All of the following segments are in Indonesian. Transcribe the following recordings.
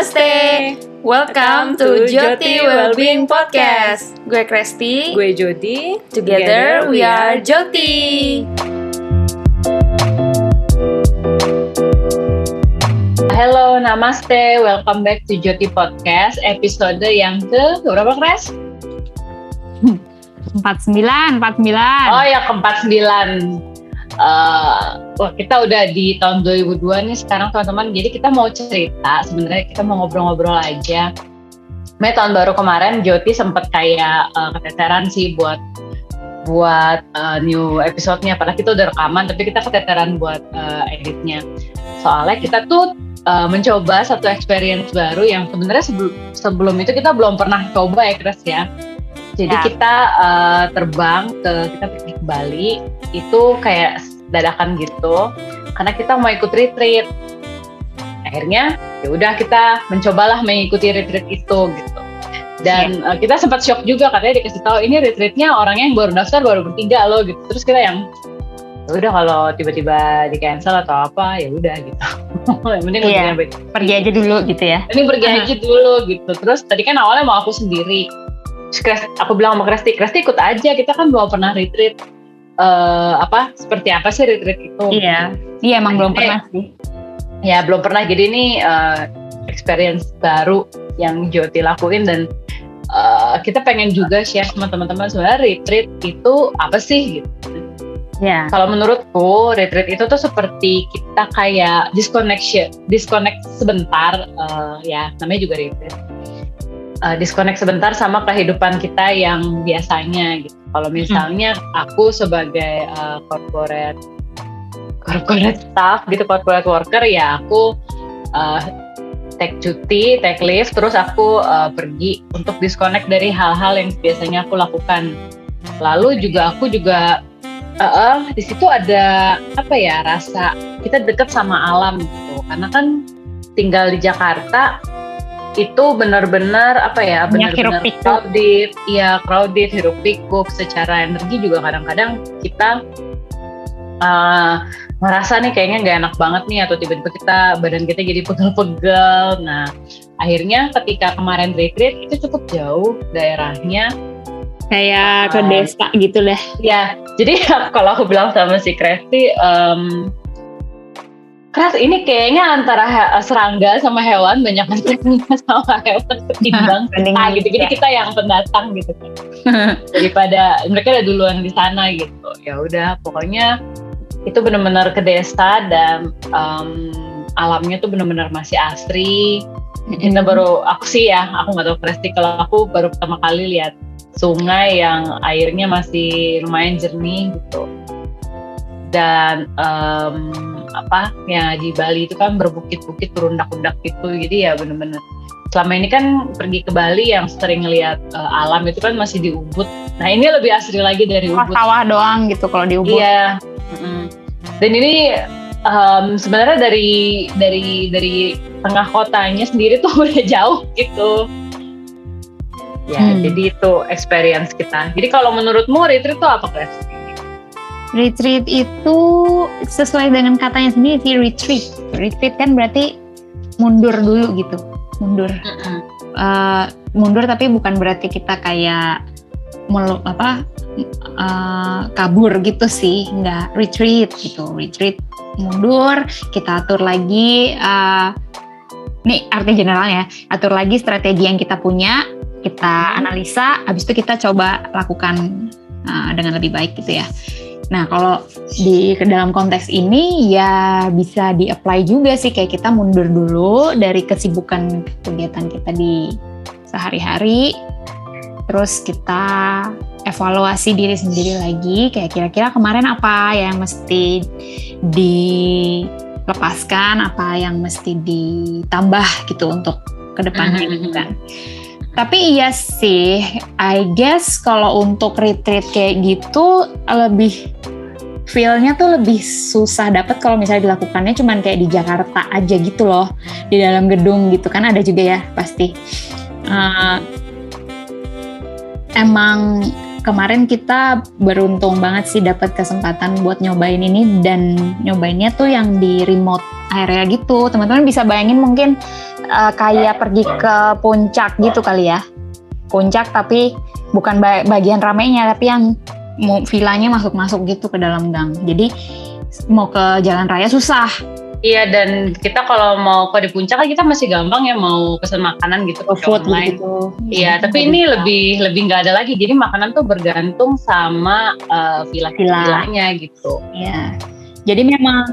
Namaste. Welcome to Joti Wellbeing Podcast. Gue Kresti. Gue Jody. Together we are Joti. Halo, namaste. Welcome back to Joti Podcast. Episode yang ke berapa, Kres? 49, 49. Oh ya, ke-49. Uh, wah, kita udah di tahun 2002 nih sekarang teman-teman. Jadi kita mau cerita, sebenarnya kita mau ngobrol-ngobrol aja. May tahun baru kemarin Joti sempet kayak uh, keteteran sih buat buat uh, new episode-nya. Padahal kita udah rekaman, tapi kita keteteran buat uh, editnya. Soalnya kita tuh uh, mencoba satu experience baru yang sebenarnya sebelum sebelum itu kita belum pernah coba ya Chris ya. Jadi ya. kita uh, terbang ke kita pergi ke Bali itu kayak dadakan gitu karena kita mau ikut retreat. Akhirnya ya udah kita mencobalah mengikuti retreat itu gitu. Dan ya. uh, kita sempat shock juga katanya dikasih tahu ini retreatnya orangnya yang baru daftar baru bertiga loh gitu. Terus kita yang ya udah kalau tiba-tiba di cancel atau apa ya udah gitu. yang penting iya, pergi aja dulu gitu ya. Ini pergi uh -huh. aja dulu gitu. Terus tadi kan awalnya mau aku sendiri aku bilang sama Kresti, Kresti ikut aja, kita kan belum pernah retreat. Uh, apa seperti apa sih retreat itu? Iya, iya emang belum pernah sih. Ya belum pernah. Jadi ini uh, experience baru yang Joti lakuin dan uh, kita pengen juga share sama teman-teman sebenarnya retreat itu apa sih gitu. Ya. Kalau menurutku retreat itu tuh seperti kita kayak disconnection, disconnect sebentar, uh, ya namanya juga retreat uh, disconnect sebentar sama kehidupan kita yang biasanya gitu. Kalau misalnya hmm. aku sebagai uh, corporate corporate staff gitu, corporate worker ya aku uh, take cuti, take leave, terus aku uh, pergi untuk disconnect dari hal-hal yang biasanya aku lakukan. Lalu juga aku juga uh, uh, di situ ada apa ya rasa kita deket sama alam gitu, karena kan tinggal di Jakarta itu benar-benar apa ya benar-benar crowded. Iya crowded hiruk pikuk secara energi juga kadang-kadang kita uh, ngerasa nih kayaknya nggak enak banget nih atau tiba-tiba kita badan kita jadi pegel-pegel. Nah akhirnya ketika kemarin retreat itu cukup jauh daerahnya. Kayak ke desa gitu deh. Ya jadi kalau aku bilang sama si Kresti um, keras ini kayaknya antara he- serangga sama hewan banyak yang sama hewan. Ketimbang kita gitu. Jadi ya. kita yang pendatang gitu. Kan daripada mereka udah duluan di sana gitu. Ya udah pokoknya itu benar-benar ke desa dan um, alamnya tuh benar-benar masih asri. Kita baru aku sih ya aku nggak tahu Presti kalau aku baru pertama kali lihat sungai yang airnya masih lumayan jernih gitu. Dan um, apa ya di Bali itu kan berbukit-bukit berundak-undak gitu. Jadi ya bener-bener selama ini kan pergi ke Bali yang sering lihat uh, alam itu kan masih di Ubud. Nah ini lebih asri lagi dari Ubud. sawah doang gitu kalau di Ubud. Iya. Mm dan ini um, sebenarnya dari dari dari tengah kotanya sendiri tuh udah jauh gitu. Ya hmm. jadi itu experience kita. Jadi kalau menurutmu retreat itu apa Kres? Retreat itu sesuai dengan katanya sendiri sih retreat. Retreat kan berarti mundur dulu gitu, mundur. Uh, mundur tapi bukan berarti kita kayak melu, apa uh, kabur gitu sih, nggak retreat gitu. Retreat mundur, kita atur lagi. Uh, nih arti generalnya, atur lagi strategi yang kita punya, kita analisa, habis itu kita coba lakukan uh, dengan lebih baik gitu ya. Nah, kalau di dalam konteks ini ya bisa di-apply juga sih kayak kita mundur dulu dari kesibukan kegiatan kita di sehari-hari. Terus kita evaluasi diri sendiri lagi kayak kira-kira kemarin apa yang mesti dilepaskan, apa yang mesti ditambah gitu untuk ke depannya gitu kan. Tapi iya sih, I guess kalau untuk retreat kayak gitu lebih feel-nya tuh lebih susah dapat kalau misalnya dilakukannya cuman kayak di Jakarta aja gitu loh, di dalam gedung gitu kan ada juga ya pasti. Uh, emang kemarin kita beruntung banget sih dapat kesempatan buat nyobain ini dan nyobainnya tuh yang di remote area gitu. Teman-teman bisa bayangin mungkin uh, kayak pergi ke puncak gitu kali ya. Puncak tapi bukan bagian ramainya tapi yang villanya masuk-masuk gitu ke dalam gang. Jadi mau ke jalan raya susah. Iya dan kita kalau mau ke di puncak kan kita masih gampang ya mau pesan makanan gitu ke food online. gitu. Iya, tapi ini lebih lebih nggak ada lagi. Jadi makanan tuh bergantung sama uh, villa-villanya gitu. Iya. Jadi memang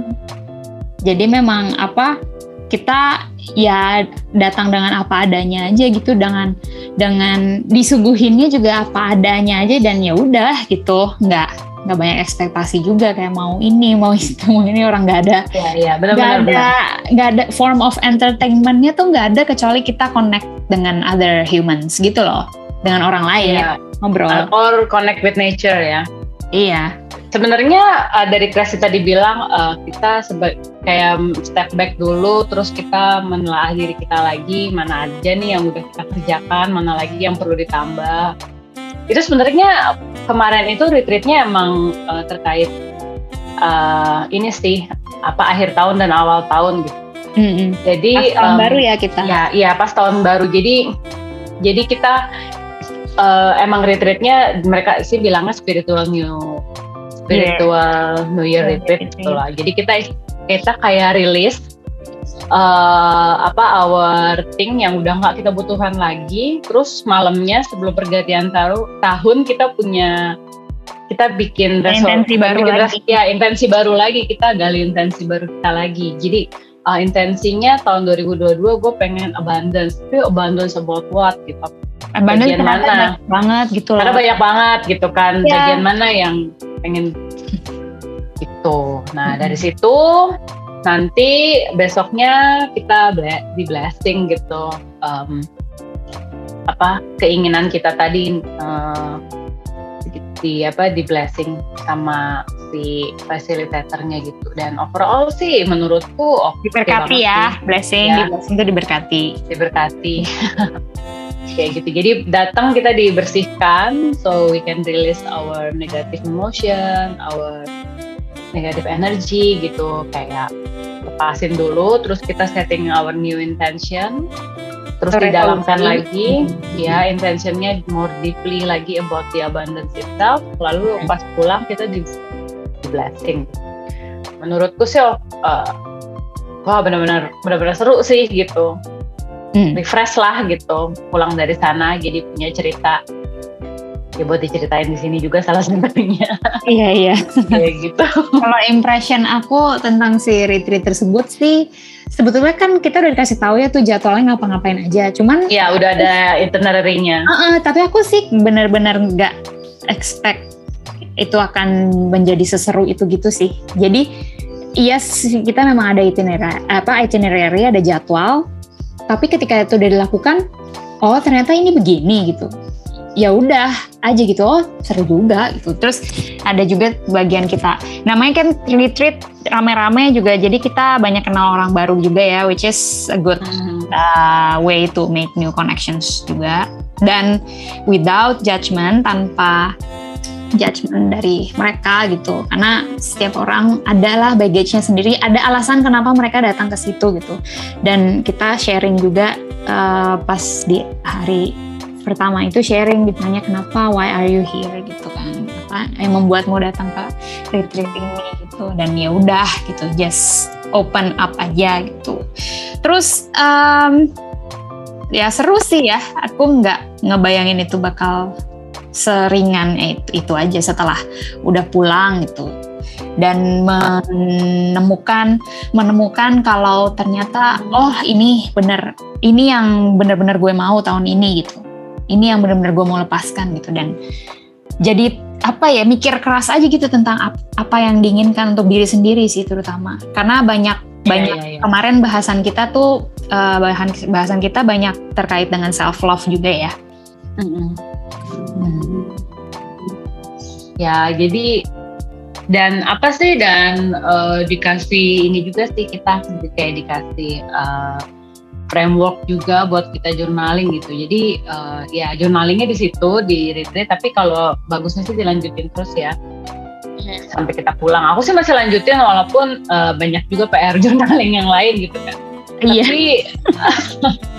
jadi memang apa kita ya datang dengan apa adanya aja gitu dengan dengan disuguhinnya juga apa adanya aja dan ya udah gitu. Nggak nggak banyak ekspektasi juga kayak mau ini mau itu mau ini orang nggak ada. Ya, ya, nggak ada nggak ada form of entertainmentnya tuh nggak ada kecuali kita connect dengan other humans gitu loh. Dengan orang lain ya. ngobrol. Or connect with nature ya iya. Sebenarnya uh, dari kreasi tadi bilang uh, kita kayak step back dulu terus kita menelaah diri kita lagi mana aja nih yang udah kita kerjakan mana lagi yang perlu ditambah. Itu sebenarnya kemarin itu retreatnya emang uh, terkait uh, ini sih apa akhir tahun dan awal tahun gitu. Mm -hmm. jadi pas tahun um, baru ya kita. ya iya pas tahun baru. Jadi jadi kita uh, emang retreatnya mereka sih bilangnya spiritual new spiritual yeah. New Year retreat gitu lah. Jadi kita kita kayak rilis uh, apa our thing yang udah nggak kita butuhkan lagi. Terus malamnya sebelum pergantian tahun tahun kita punya kita bikin intensi baru bikin lagi. ya intensi baru lagi kita gali intensi baru kita lagi. Jadi uh, intensinya tahun 2022 gue pengen abundance. Tapi abundance about what gitu bagian mana banget gitu loh. Karena banyak banget gitu kan. Yeah. Bagian mana yang pengen gitu. Nah hmm. dari situ nanti besoknya kita di blessing gitu. Um, apa keinginan kita tadi uh, di apa di blessing sama si fasilitatornya gitu dan overall sih menurutku oke okay diberkati ya blessing ya. di blessing itu diberkati diberkati kayak gitu. Jadi datang kita dibersihkan so we can release our negative emotion our negative energy gitu. Kayak lepasin dulu terus kita setting our new intention. Terus Resolusi. didalamkan lagi hmm. ya intentionnya more deeply lagi about the abundance itself. Lalu pas pulang kita di, di blessing. Menurutku sih uh, wah benar-benar benar-benar seru sih gitu hmm. refresh lah gitu pulang dari sana jadi punya cerita. Ya buat diceritain di sini juga salah satunya iya iya. Kayak gitu. Kalau impression aku tentang si retreat tersebut sih sebetulnya kan kita udah dikasih tahu ya tuh jadwalnya ngapa-ngapain aja. Cuman ya udah ada itinerary-nya. Uh, uh, tapi aku sih benar-benar nggak expect itu akan menjadi seseru itu gitu sih. Jadi iya yes, kita memang ada itinerary apa itinerary ada jadwal tapi ketika itu udah dilakukan oh ternyata ini begini gitu. Ya udah aja gitu. Oh seru juga gitu. Terus ada juga bagian kita. Namanya kan retreat rame-rame juga. Jadi kita banyak kenal orang baru juga ya which is a good mm-hmm. uh, way to make new connections juga. Dan without judgment tanpa judgment dari mereka gitu. Karena setiap orang adalah baggage-nya sendiri. Ada alasan kenapa mereka datang ke situ gitu. Dan kita sharing juga uh, pas di hari pertama itu sharing ditanya kenapa why are you here gitu kan. Apa yang membuatmu datang ke retreat ini gitu. Dan ya udah gitu just open up aja gitu. Terus um, ya seru sih ya. Aku nggak ngebayangin itu bakal seringan itu, itu aja setelah udah pulang gitu. Dan menemukan menemukan kalau ternyata oh ini bener ini yang bener-bener gue mau tahun ini gitu. Ini yang bener-bener gue mau lepaskan gitu. Dan jadi apa ya mikir keras aja gitu tentang apa yang diinginkan untuk diri sendiri sih terutama. Karena banyak iya, banyak yeah, yeah, yeah. kemarin bahasan kita tuh uh, bahan bahasan kita banyak terkait dengan self love juga ya. Mm -hmm. Hmm. Ya, jadi dan apa sih dan uh, dikasih ini juga sih kita kayak dikasih uh, framework juga buat kita journaling gitu. Jadi uh, ya journalingnya di situ di retreat, tapi kalau bagusnya sih dilanjutin terus ya hmm. sampai kita pulang. Aku sih masih lanjutin walaupun uh, banyak juga PR journaling yang lain gitu kan. Iya. Tapi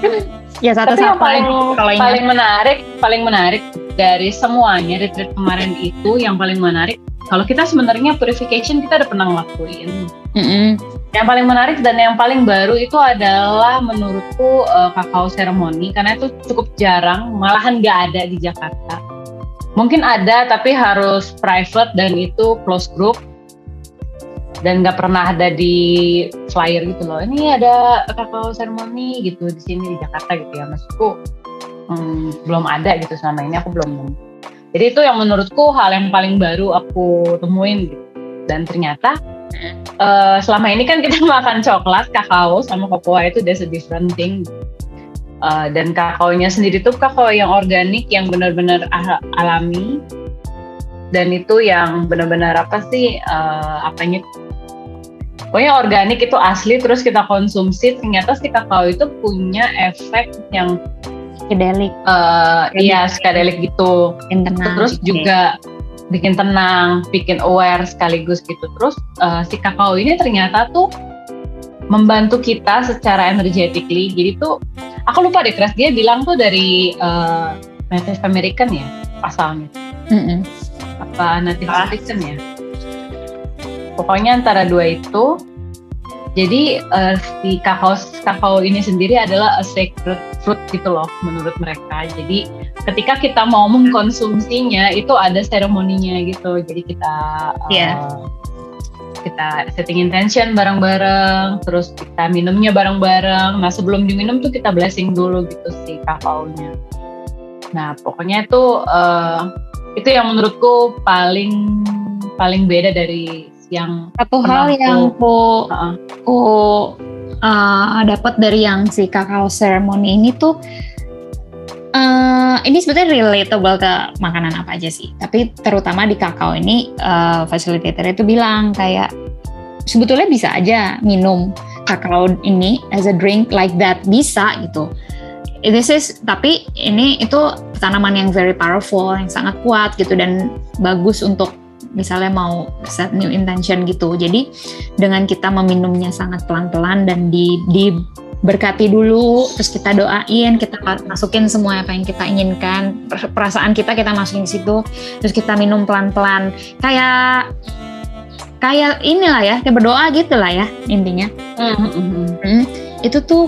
Ya satu Tapi yang paling kalau ingat. paling menarik, paling menarik dari semuanya retreat kemarin itu yang paling menarik. Kalau kita sebenarnya purification kita udah pernah ngelakuin. Mm-mm. Yang paling menarik dan yang paling baru itu adalah menurutku uh, kakao ceremony karena itu cukup jarang, malahan nggak ada di Jakarta. Mungkin ada tapi harus private dan itu close group dan nggak pernah ada di flyer gitu loh. Ini ada kakao ceremony gitu di sini di Jakarta gitu ya. Maksudku hmm, belum ada gitu selama ini aku belum. Jadi itu yang menurutku hal yang paling baru aku temuin gitu. Dan ternyata eh, selama ini kan kita makan coklat, kakao sama kokoa itu there's a different thing. Eh, dan kakaonya sendiri tuh kakao yang organik yang benar-benar alami dan itu yang benar-benar apa sih eh, apanya pokoknya organik itu asli terus kita konsumsi ternyata si kakao itu punya efek yang Psychedelic, eh iya skadelik gitu. Tenang. terus gitu juga bikin tenang bikin aware sekaligus gitu. Terus eh, si kakao ini ternyata tuh membantu kita secara energetically. Jadi tuh aku lupa deh Kres dia bilang tuh dari eh, Native American ya asalnya deh. Mm-mm. apa Native American ya pokoknya antara dua itu jadi eh, si kakao kakao ini sendiri adalah a sacred fruit gitu loh menurut mereka. Jadi ketika kita mau mengkonsumsinya itu ada seremoninya gitu. Jadi kita eh, Iya. kita setting intention bareng-bareng terus kita minumnya bareng-bareng. Nah sebelum diminum tuh kita blessing dulu gitu si kakaonya. Nah pokoknya itu eh, itu yang menurutku paling paling beda dari yang Satu hal yang aku aku uh, dapat dari yang si kakao ceremony ini tuh uh, ini sebetulnya relatable ke makanan apa aja sih. Tapi terutama di kakao ini uh, facilitator itu bilang kayak sebetulnya bisa aja minum kakao ini as a drink like that bisa gitu. This is tapi ini itu tanaman yang very powerful, yang sangat kuat gitu dan bagus untuk misalnya mau set new intention gitu. Jadi dengan kita meminumnya sangat pelan-pelan dan di diberkati dulu, terus kita doain, kita masukin semua apa yang kita inginkan, per- perasaan kita kita masukin di situ, terus kita minum pelan-pelan. Kayak kayak inilah ya, kayak berdoa gitu lah ya intinya. Hmm, itu tuh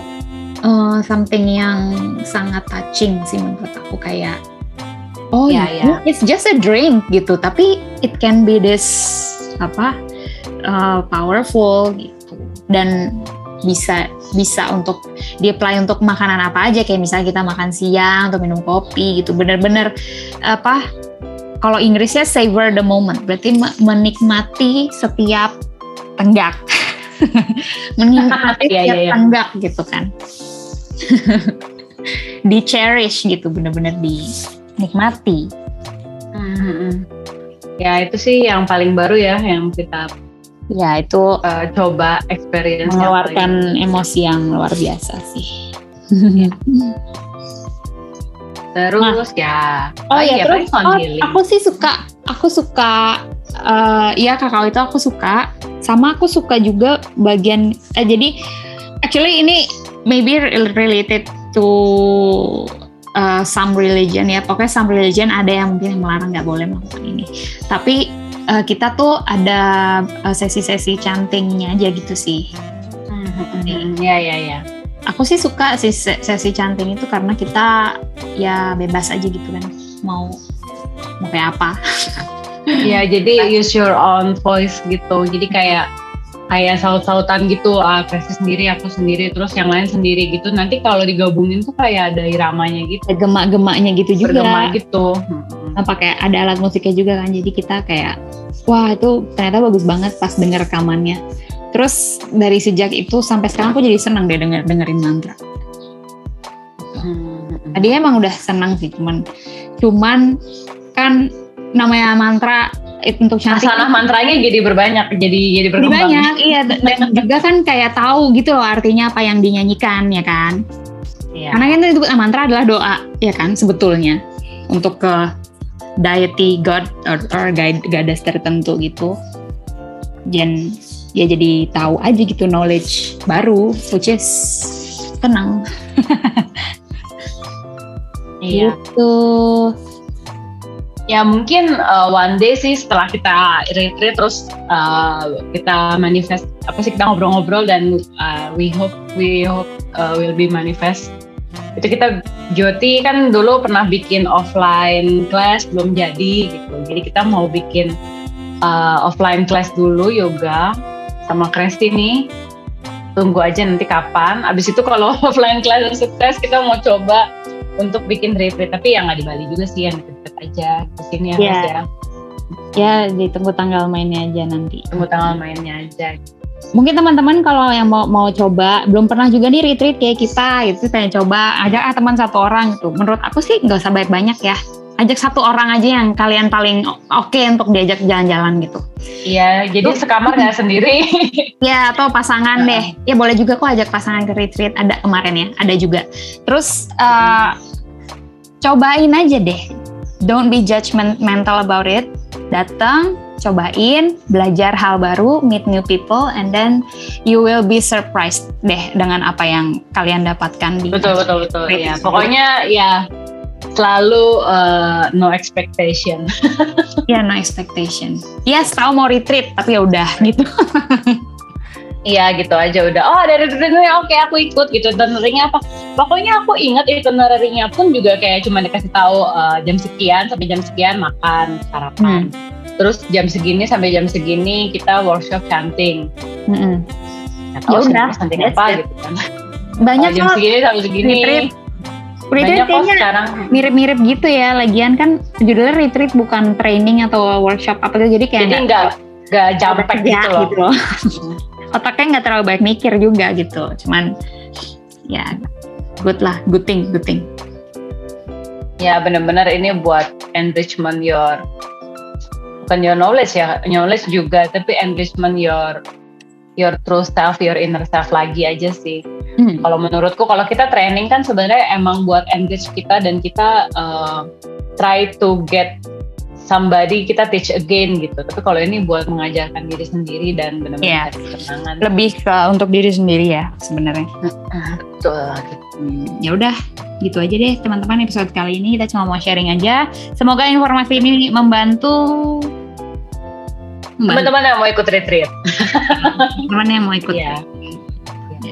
uh, something yang sangat touching sih menurut aku kayak oh Ya, ya, ya. it's just a drink gitu tapi it can be this apa uh, powerful gitu. Dan bisa bisa untuk di apply untuk makanan apa aja. Kayak misalnya kita makan siang atau minum kopi gitu. Bener-bener apa kalau Inggrisnya savor the moment. Berarti me- menikmati setiap tenggak. Menikmati Iya, setiap iya, iya. tenggak gitu kan. Di cherish gitu bener-bener dinikmati Ya itu sih yang paling baru ya yang kita ya itu uh, coba experience yang mengeluarkan emosi yang luar biasa sih. Paling- terus ya Oh iya, terus sound oh, aku sih suka, aku suka, eh iya kakao itu aku suka, sama aku suka juga bagian, eh jadi actually ini maybe re- related to uh, some religion ya, pokoknya some religion ada yang mungkin yang melarang nggak boleh melakukan ini, tapi eh, kita tuh ada eh, sesi-sesi chantingnya aja gitu sih. Ya ya ya Aku sih suka sih se- sesi chanting itu karena kita ya bebas aja gitu kan, mau mau kayak apa. ya jadi use your own voice gitu. Jadi kayak kayak saut-sautan gitu ah versi sendiri aku sendiri terus yang lain sendiri gitu nanti kalau digabungin tuh kayak ada iramanya gitu gemak-gemaknya gitu juga. bergema gitu Hmm. Nah, pakai ada alat musiknya juga kan. Jadi kita kayak wah itu ternyata bagus banget pas denger rekamannya. Terus dari sejak itu sampai sekarang aku jadi senang deh denger dengerin mantra. Hmm. Tadi emang udah senang sih, cuman cuman kan namanya mantra untuk cantik Asanah mantranya jadi berbanyak jadi jadi Jadi berkembang banyak, iya dan juga kan kayak tahu gitu loh artinya apa yang dinyanyikan ya kan. Iya. Karena kan itu mantra adalah doa, ya kan sebetulnya untuk ke deity god or, or guide- goddess tertentu gitu. Dan ya jadi tahu aja gitu knowledge baru which is tenang Iya. gitu Ya mungkin uh, one day sih setelah kita retreat terus uh, kita manifest apa sih kita ngobrol-ngobrol dan uh, we hope we hope uh, will be manifest. Itu kita Joti kan dulu pernah bikin offline class belum jadi gitu. Jadi kita mau bikin uh, offline class dulu yoga sama Kresti nih. Tunggu aja nanti kapan. Abis itu kalau offline class sukses kita mau coba untuk bikin retreat tapi yang nggak di Bali juga sih yang deket-deket aja di sini ya Iya. Mas ya ya ditunggu tanggal mainnya aja nanti. Tunggu tanggal mainnya aja. Mungkin teman-teman kalau yang mau mau coba belum pernah juga nih retreat kayak kita gitu. Pengen coba ajak ah teman satu orang gitu. Menurut aku sih nggak usah banyak-banyak ya. Ajak satu orang aja yang kalian paling oke untuk diajak jalan-jalan gitu. Iya jadi sekamar nggak sendiri. Ya atau pasangan deh. Ya boleh juga kok ajak pasangan ke retreat. Ada kemarin ya ada juga. Terus eh, cobain aja deh don't be judgmental about it. Datang cobain belajar hal baru meet new people and then you will be surprised deh dengan apa yang kalian dapatkan di betul betul betul. Ya pokoknya ya selalu uh, no expectation. Ya no expectation. Yes tahu mau retreat tapi ya udah gitu Iya gitu aja udah. Oh ada retreatnya oke aku ikut gitu. Itinerary-nya apa? Pokoknya aku ingat itinerary-nya pun juga kayak cuma dikasih tahu uh, jam sekian sampai jam sekian makan sarapan. Terus jam segini sampai jam segini kita workshop chanting. Nggak tahu Ya udah, that's apa it. gitu kan. banyak Oh, jam segini sampai segini. retreat kayaknya sekarang. mirip-mirip gitu ya lagian kan judulnya retreat bukan training atau workshop apa gitu jadi kayak Jadi nggak nggak jampek gitu loh. gitu loh. otaknya nggak terlalu banyak mikir juga gitu cuman ya good lah good thing good thing Ya benar-benar ini buat enrichment your bukan your knowledge ya, knowledge juga tapi enrichment your your true self, your inner self lagi aja sih. Hmm. Kalau menurutku kalau kita training kan sebenarnya emang buat enrich kita dan kita uh, try to get somebody kita teach again gitu. Tapi kalau ini buat mengajarkan diri sendiri dan benar-benar cari ketenangan. lebih ke untuk diri sendiri ya sebenarnya Betul gitu. Hmm, ya udah gitu aja deh teman-teman episode kali ini kita cuma mau sharing aja semoga informasi ini membantu Teman-teman yang mau ikut retreat. teman yang mau ikut Iya.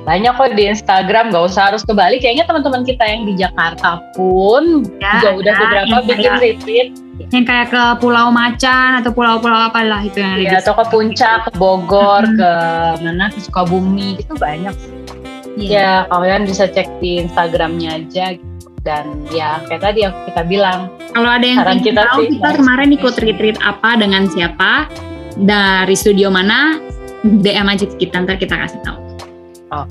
Banyak kok di Instagram, gak usah harus ke Bali. Kayaknya teman-teman kita yang di Jakarta pun Ya, juga udah ada beberapa yang bikin retreat. Yang kayak ke Pulau Macan atau pulau-pulau apalah itu yang ada Ya, di atau ke Puncak, ke Bogor, Hmm. ke mana, ke Sukabumi. Itu banyak. Iya. Ya, kalian bisa cek di Instagramnya aja. gitu. Dan ya, kayak tadi yang kita bilang. Kalau ada yang pengen kita tahu sih, kita kemarin ikut retreat apa dengan siapa dari studio mana DM aja kita ntar kita kasih tahu. Oh.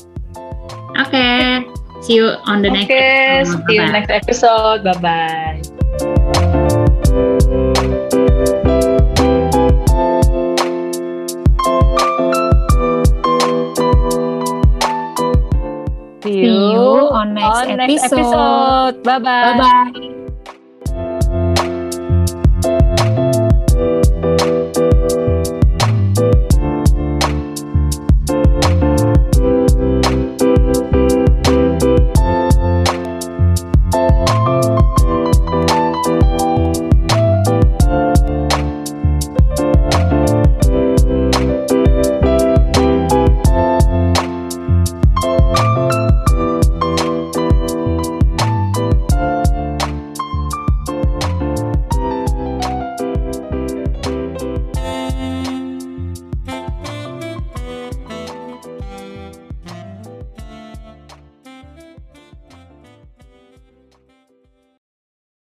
Oke, see you on the Oke, next. episode. see you next episode. Bye-bye. See you, See you on next on next episode. episode. Bye bye. Bye bye.